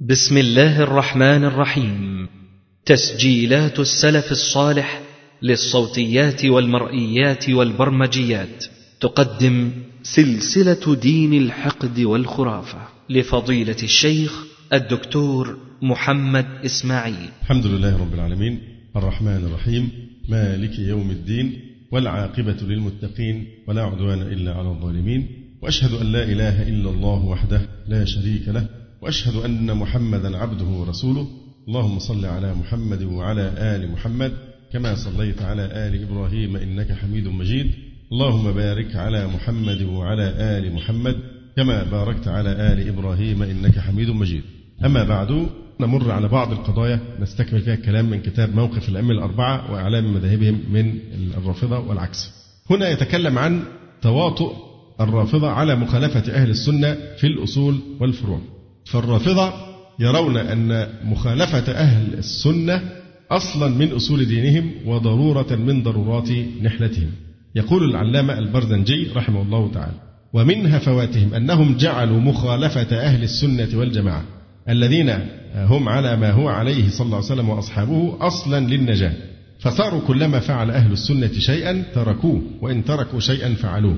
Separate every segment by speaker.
Speaker 1: بسم الله الرحمن الرحيم. تسجيلات السلف الصالح للصوتيات والمرئيات والبرمجيات. تقدم سلسلة دين الحقد والخرافة لفضيلة الشيخ الدكتور محمد إسماعيل.
Speaker 2: الحمد لله رب العالمين. الرحمن الرحيم. مالك يوم الدين والعاقبة للمتقين ولا عدوان إلا على الظالمين. وأشهد أن لا إله إلا الله وحده لا شريك له وأشهد أن محمدا عبده ورسوله اللهم صل على محمد وعلى آل محمد كما صليت على آل إبراهيم إنك حميد مجيد اللهم بارك على محمد وعلى آل محمد كما باركت على آل إبراهيم إنك حميد مجيد أما بعد نمر على بعض القضايا نستكمل فيها الكلام من كتاب موقف الأئمة الأربعة وإعلام مذاهبهم من الرافضة والعكس. هنا يتكلم عن تواطؤ الرافضة على مخالفة أهل السنة في الأصول والفروع. فالرافضة يرون أن مخالفة أهل السنة أصلا من أصول دينهم وضرورة من ضرورات نحلتهم. يقول العلامة البرزنجي رحمه الله تعالى: ومن هفواتهم أنهم جعلوا مخالفة أهل السنة والجماعة الذين هم على ما هو عليه صلى الله عليه وسلم وأصحابه أصلا للنجاة فصاروا كلما فعل أهل السنة شيئا تركوه وإن تركوا شيئا فعلوه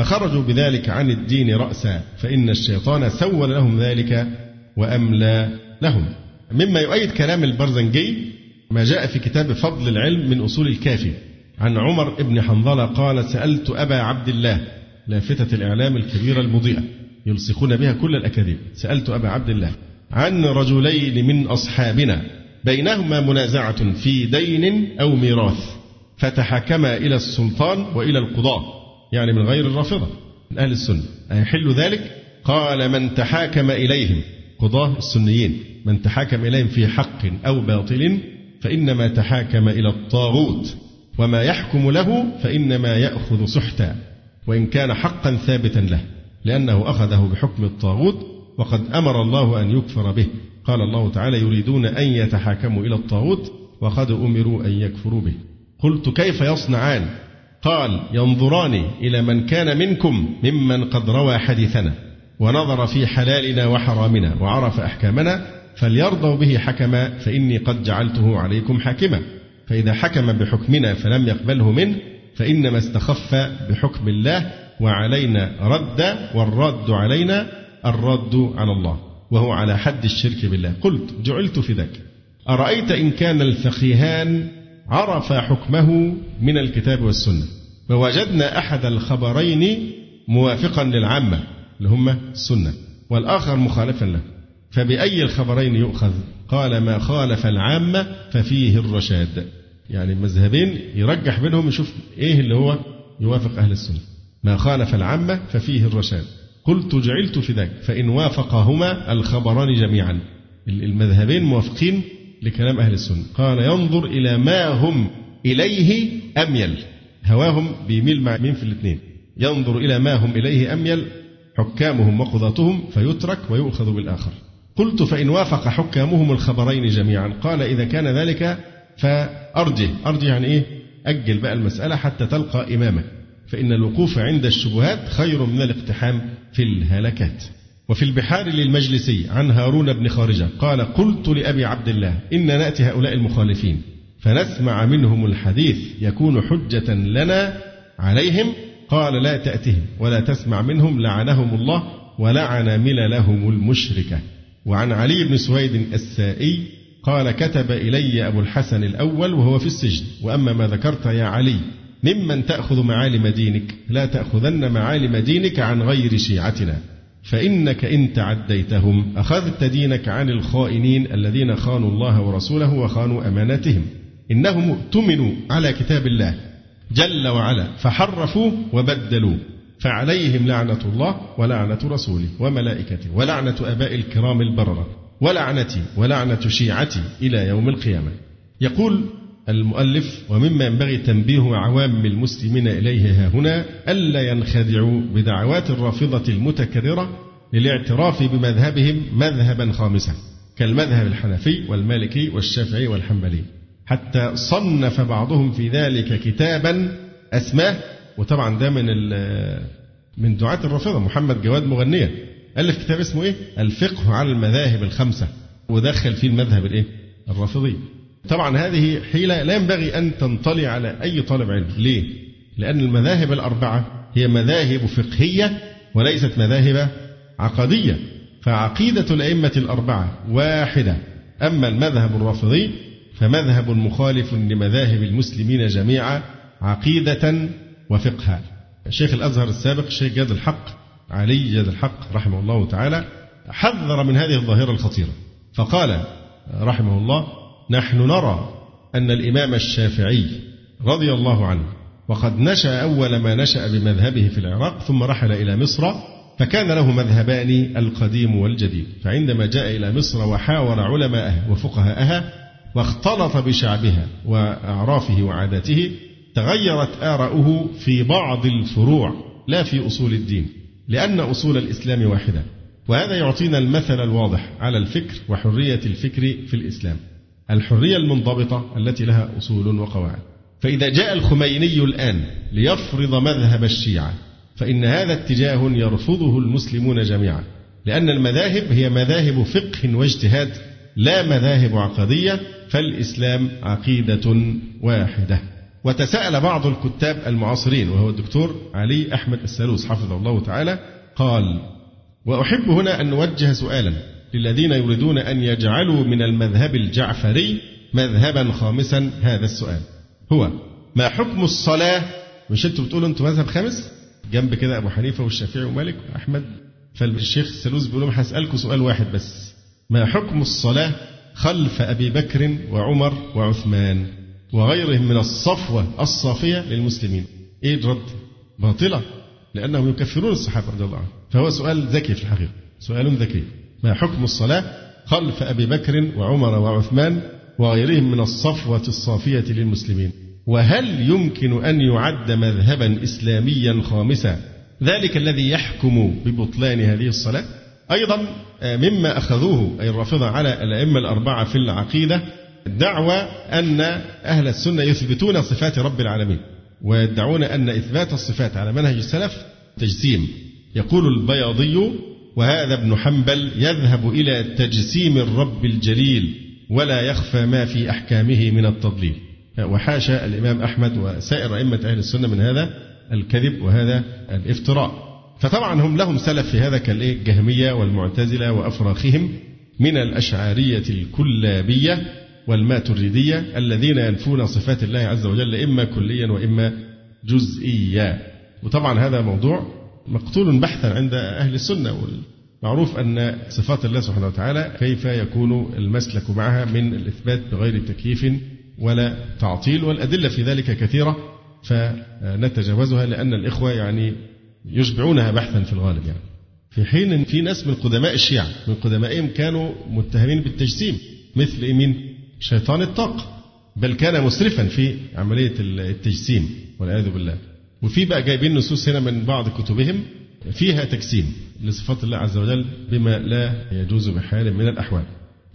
Speaker 2: فخرجوا بذلك عن الدين رأسا فإن الشيطان سول لهم ذلك وأملى لهم. مما يؤيد كلام البرزنجي ما جاء في كتاب فضل العلم من أصول الكافي. عن عمر بن حنظلة قال سألت أبا عبد الله لافتة الإعلام الكبيرة المضيئة يلصقون بها كل الأكاذيب. سألت أبا عبد الله عن رجلين من أصحابنا بينهما منازعة في دين أو ميراث فتحاكما إلى السلطان وإلى القضاة يعني من غير الرافضة من أهل السنة. أيحل ذلك؟ قال من تحاكم إليهم. قضاة السنيين من تحاكم إليهم في حق أو باطل فإنما تحاكم إلى الطاغوت وما يحكم له فإنما يأخذ سحتا وإن كان حقا ثابتا له لأنه أخذه بحكم الطاغوت وقد أمر الله أن يكفر به. قال الله تعالى يريدون أن يتحاكموا إلى الطاغوت وقد أمروا أن يكفروا به. قلت كيف يصنعان؟ قال ينظران إلى من كان منكم ممن قد روى حديثنا ونظر في حلالنا وحرامنا وعرف أحكامنا فليرضوا به حكما فإني قد جعلته عليكم حاكما. فإذا حكم بحكمنا فلم يقبله منه فإنما استخف بحكم الله وعلينا رد والرد علينا الرد على الله وهو على حد الشرك بالله. قلت جعلت في ذاك. أرأيت إن كان الفقيهان عرف حكمه من الكتاب والسنة. ووجدنا أحد الخبرين موافقا للعامة اللي هم السنة والآخر مخالفا له. فبأي الخبرين يؤخذ؟ قال ما خالف العامة ففيه الرشاد. يعني المذهبين يرجح بينهم يشوف إيه اللي هو يوافق أهل السنة. ما خالف العامة ففيه الرشاد. قلت جعلت في ذاك. فإن وافقهما الخبران جميعا. المذهبين موافقين لكلام أهل السنة. قال ينظر إلى ما هم إليه أميل هواهم بيميل مع مين في الاثنين. ينظر إلى ما هم إليه أميل حكامهم وقضاتهم فيترك ويؤخذ بالآخر. قلت فإن وافق حكامهم الخبرين جميعا. قال إذا كان ذلك فأرجه. أرجه يعني إيه؟ أجل بقى المسألة حتى تلقى إمامك. فإن الوقوف عند الشبهات خير من الاقتحام في الهلكات. وفي البحار للمجلسي عن هارون بن خارجة قال قلت لأبي عبد الله إن نأتي هؤلاء المخالفين فنسمع منهم الحديث يكون حجة لنا عليهم قال لا تأتهم ولا تسمع منهم لعنهم الله ولعن مللهم المشركة وعن علي بن سويد السائي قال كتب إلي أبو الحسن الأول وهو في السجن وأما ما ذكرت يا علي ممن تأخذ معالم دينك لا تأخذن معالم دينك عن غير شيعتنا فإنك إن تعديتهم أخذت دينك عن الخائنين الذين خانوا الله ورسوله وخانوا أماناتهم. إنهم اؤتمنوا على كتاب الله جل وعلا فحرفوا وبدلوا. فعليهم لعنة الله ولعنة رسوله وملائكته ولعنة آباء الكرام البررة ولعنتي ولعنة شيعتي إلى يوم القيامة. يقول المؤلف ومما ينبغي تنبيه عوام المسلمين إليه هنا ألا ينخدعوا بدعوات الرافضة المتكررة للاعتراف بمذهبهم مذهبا خامسا كالمذهب الحنفي والمالكي والشافعي والحنبلي حتى صنف بعضهم في ذلك كتابا أسماه وطبعا ده من من دعاة الرافضة محمد جواد مغنية ألف كتاب اسمه إيه؟ الفقه على المذاهب الخمسة ودخل فيه المذهب الإيه؟ الرافضي طبعا هذه حيلة لا ينبغي أن تنطلي على أي طالب علم. ليه؟ لأن المذاهب الأربعة هي مذاهب فقهية وليست مذاهب عقدية. فعقيدة الأئمة الأربعة واحدة. أما المذهب الرافضي فمذهب مخالف لمذاهب المسلمين جميعا عقيدة وفقها. شيخ الأزهر السابق الشيخ جاد الحق علي جاد الحق رحمه الله تعالى حذر من هذه الظاهرة الخطيرة. فقال رحمه الله نحن نرى أن الإمام الشافعي رضي الله عنه وقد نشأ أول ما نشأ بمذهبه في العراق ثم رحل إلى مصر فكان له مذهبان القديم والجديد. فعندما جاء إلى مصر وحاور علماءها وفقهاءها واختلط بشعبها وأعرافه وعاداته تغيرت آراؤه في بعض الفروع لا في أصول الدين لأن أصول الإسلام واحدة وهذا يعطينا المثل الواضح على الفكر وحرية الفكر في الإسلام. الحرية المنضبطة التي لها أصول وقواعد. فإذا جاء الخميني الآن ليفرض مذهب الشيعة فإن هذا اتجاه يرفضه المسلمون جميعا لأن المذاهب هي مذاهب فقه واجتهاد لا مذاهب عقدية فالإسلام عقيدة واحدة. وتساءل بعض الكتاب المعاصرين وهو الدكتور علي أحمد السالوس حفظه الله تعالى قال وأحب هنا أن نوجه سؤالا للذين يريدون أن يجعلوا من المذهب الجعفري مذهبا خامسا هذا السؤال. هو ما حكم الصلاة؟ مش أنتوا بتقولوا أنتوا مذهب خامس؟ جنب كده أبو حنيفة والشافعي ومالك وأحمد. فالشيخ السلوس بيقول لهم هسألكم سؤال واحد بس. ما حكم الصلاة خلف أبي بكر وعمر وعثمان وغيرهم من الصفوة الصافية للمسلمين؟ إيه الرد باطلة لأنهم يكفرون الصحابة رضي الله عنهم. فهو سؤال ذكي في الحقيقة. سؤال ذكي. ما حكم الصلاة خلف أبي بكر وعمر وعثمان وغيرهم من الصفوة الصافية للمسلمين؟ وهل يمكن أن يعد مذهبا إسلاميا خامسا؟ ذلك الذي يحكم ببطلان هذه الصلاة. أيضا آه، مما أخذوه أي الرافضة على الأئمة الأربعة في العقيدة دعوى أن أهل السنة يثبتون صفات رب العالمين ويدعون أن إثبات الصفات على منهج السلف تجسيم يقول البياضي وهذا ابن حنبل يذهب إلى تجسيم الرب الجليل ولا يخفى ما في أحكامه من التضليل. وحاشا الإمام أحمد وسائر أئمة أهل السنة من هذا الكذب وهذا الافتراء. فطبعا هم لهم سلف في هذا كالجهمية والمعتزلة وأفراخهم من الأشعارية الكلابية والماتريدية الذين ينفون صفات الله عز وجل إما كليا وإما جزئيا. وطبعا هذا موضوع مقتول بحثا عند أهل السنة معروف أن صفات الله سبحانه وتعالى كيف يكون المسلك معها من الإثبات بغير تكييف ولا تعطيل والأدلة في ذلك كثيرة فنتجاوزها لأن الإخوة يعني يشبعونها بحثا في الغالب يعني في حين ان في ناس من قدماء الشيعة من قدمائهم كانوا متهمين بالتجسيم مثل مين؟ شيطان الطاق بل كان مسرفا في عملية التجسيم والعياذ بالله وفي بقى جايبين نصوص هنا من بعض كتبهم فيها تجسيم لصفات الله عز وجل بما لا يجوز بحال من الأحوال.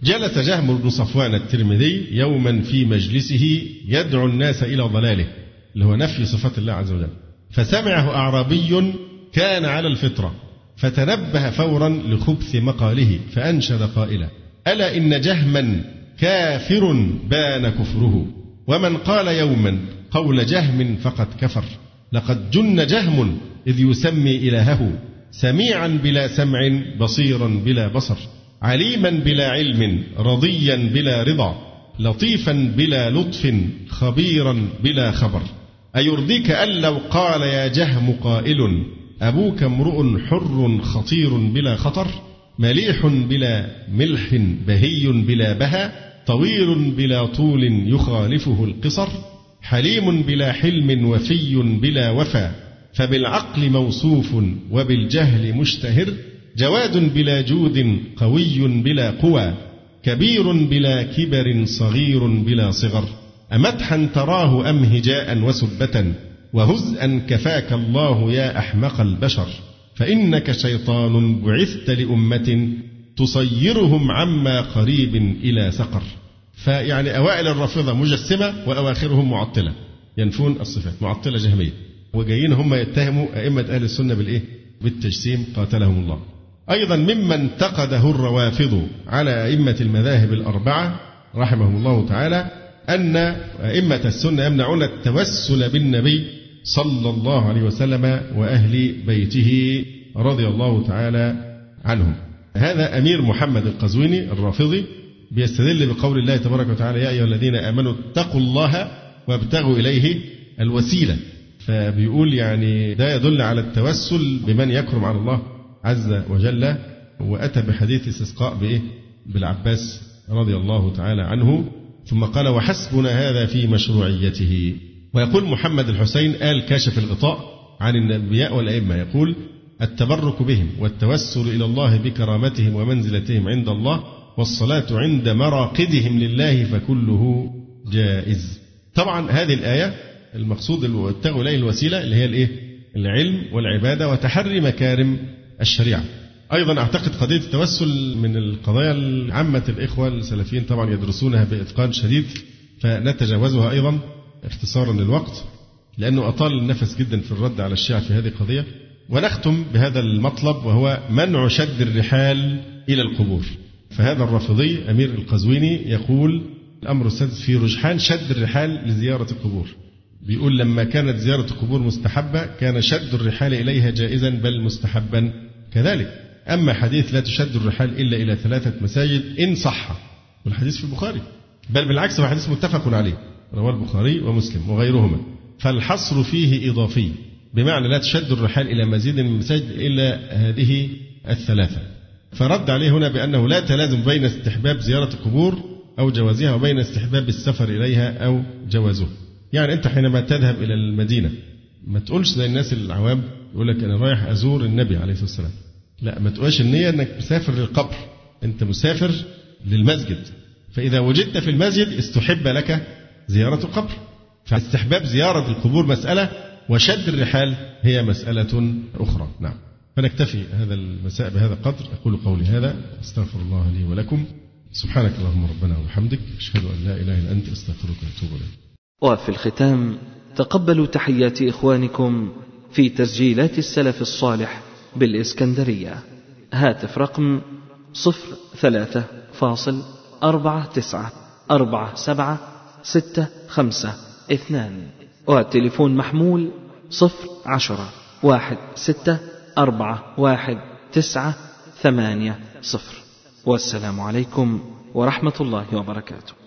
Speaker 2: جلس جهم بن صفوان الترمذي يوما في مجلسه يدعو الناس إلى ضلاله اللي هو نفي صفات الله عز وجل. فسمعه أعرابي كان على الفطرة فتنبه فورا لخبث مقاله فأنشد قائلا ألا إن جهما كافر بان كفره؟ ومن قال يوما قول جهم فقد كفر. لقد جن جهم إذ يسمي إلهه سميعا بلا سمع بصيرا بلا بصر عليما بلا علم رضيا بلا رضا لطيفا بلا لطف خبيرا بلا خبر. أيرضيك أن لو قال يا جهم قائل أبوك امرؤ حر خطير بلا خطر مليح بلا ملح بهي بلا بها طويل بلا طول يخالفه القصر. حليم بلا حلم وفي بلا وفا فبالعقل موصوف وبالجهل مشتهر جواد بلا جود قوي بلا قوى كبير بلا كبر صغير بلا صغر أمدحا تراه أم هجاء وسبة وهزءا كفاك الله يا أحمق البشر فإنك شيطان بعثت لأمة تصيرهم عما قريب إلى سقر. فيعني أوائل الرافضة مجسمة وأواخرهم معطلة ينفون الصفات معطلة جهمية وجايين هم يتهموا أئمة أهل السنة بالإيه؟ بالتجسيم قاتلهم الله أيضا مما انتقده الروافض على أئمة المذاهب الأربعة رحمهم الله تعالى أن أئمة السنة يمنعون التوسل بالنبي صلى الله عليه وسلم وأهل بيته رضي الله تعالى عنهم هذا أمير محمد القزويني الرافضي بيستدل بقول الله تبارك وتعالى يا أيها الذين آمنوا اتقوا الله وابتغوا إليه الوسيلة. فبيقول يعني ده يدل على التوسل بمن يكرم على الله عز وجل وأتى بحديث استسقاء بإيه؟ بالعباس رضي الله تعالى عنه. ثم قال وحسبنا هذا في مشروعيته. ويقول محمد الحسين آل كاشف الغطاء عن الأنبياء والأئمة يقول التبرك بهم والتوسل إلى الله بكرامتهم ومنزلتهم عند الله والصلاة عند مراقدهم لله فكله جائز. طبعا هذه الآية المقصود واتقوا إليه الوسيلة اللي هي الإيه؟ العلم والعبادة وتحري مكارم الشريعة. أيضا أعتقد قضية التوسل من القضايا العامة الإخوة السلفيين طبعا يدرسونها بإتقان شديد فنتجاوزها أيضا اختصارا للوقت لأنه أطال النفس جدا في الرد على الشيعة في هذه القضية. ونختم بهذا المطلب وهو منع شد الرحال إلى القبور. فهذا الرافضي أمير القزويني يقول الأمر السادس في رجحان شد الرحال لزيارة القبور. بيقول لما كانت زيارة القبور مستحبة كان شد الرحال إليها جائزا بل مستحبا كذلك. أما حديث لا تشد الرحال إلا إلى ثلاثة مساجد إن صح. والحديث في البخاري. بل بالعكس هو حديث متفق عليه. رواه البخاري ومسلم وغيرهما. فالحصر فيه إضافي بمعنى لا تشد الرحال إلى مزيد من المساجد إلا هذه الثلاثة. فرد عليه هنا بأنه لا تلازم بين استحباب زيارة القبور أو جوازها وبين استحباب السفر إليها أو جوازها يعني أنت حينما تذهب إلى المدينة ما تقولش زي الناس العوام يقول لك أنا رايح أزور النبي عليه الصلاة والسلام. لا ما تقولش النية أنك مسافر للقبر. أنت مسافر للمسجد. فإذا وجدت في المسجد استحب لك زيارة القبر. فاستحباب زيارة القبور مسألة وشد الرحال هي مسألة أخرى. نعم. فنكتفي هذا المساء بهذا القدر. أقول قولي هذا أستغفر الله لي ولكم. سبحانك اللهم ربنا وبحمدك أشهد أن لا إله إلا أنت أستغفرك وأتوب إليك.
Speaker 1: وفي الختام تقبلوا تحيات إخوانكم في تسجيلات السلف الصالح بالإسكندرية. هاتف رقم صفر ثلاثة فاصل أربعة تسعة أربعة سبعة ستة خمسة اثنان. والتليفون محمول صفر عشرة واحد ستة أربعة واحد تسعة ثمانية صفر. والسلام عليكم ورحمة الله وبركاته.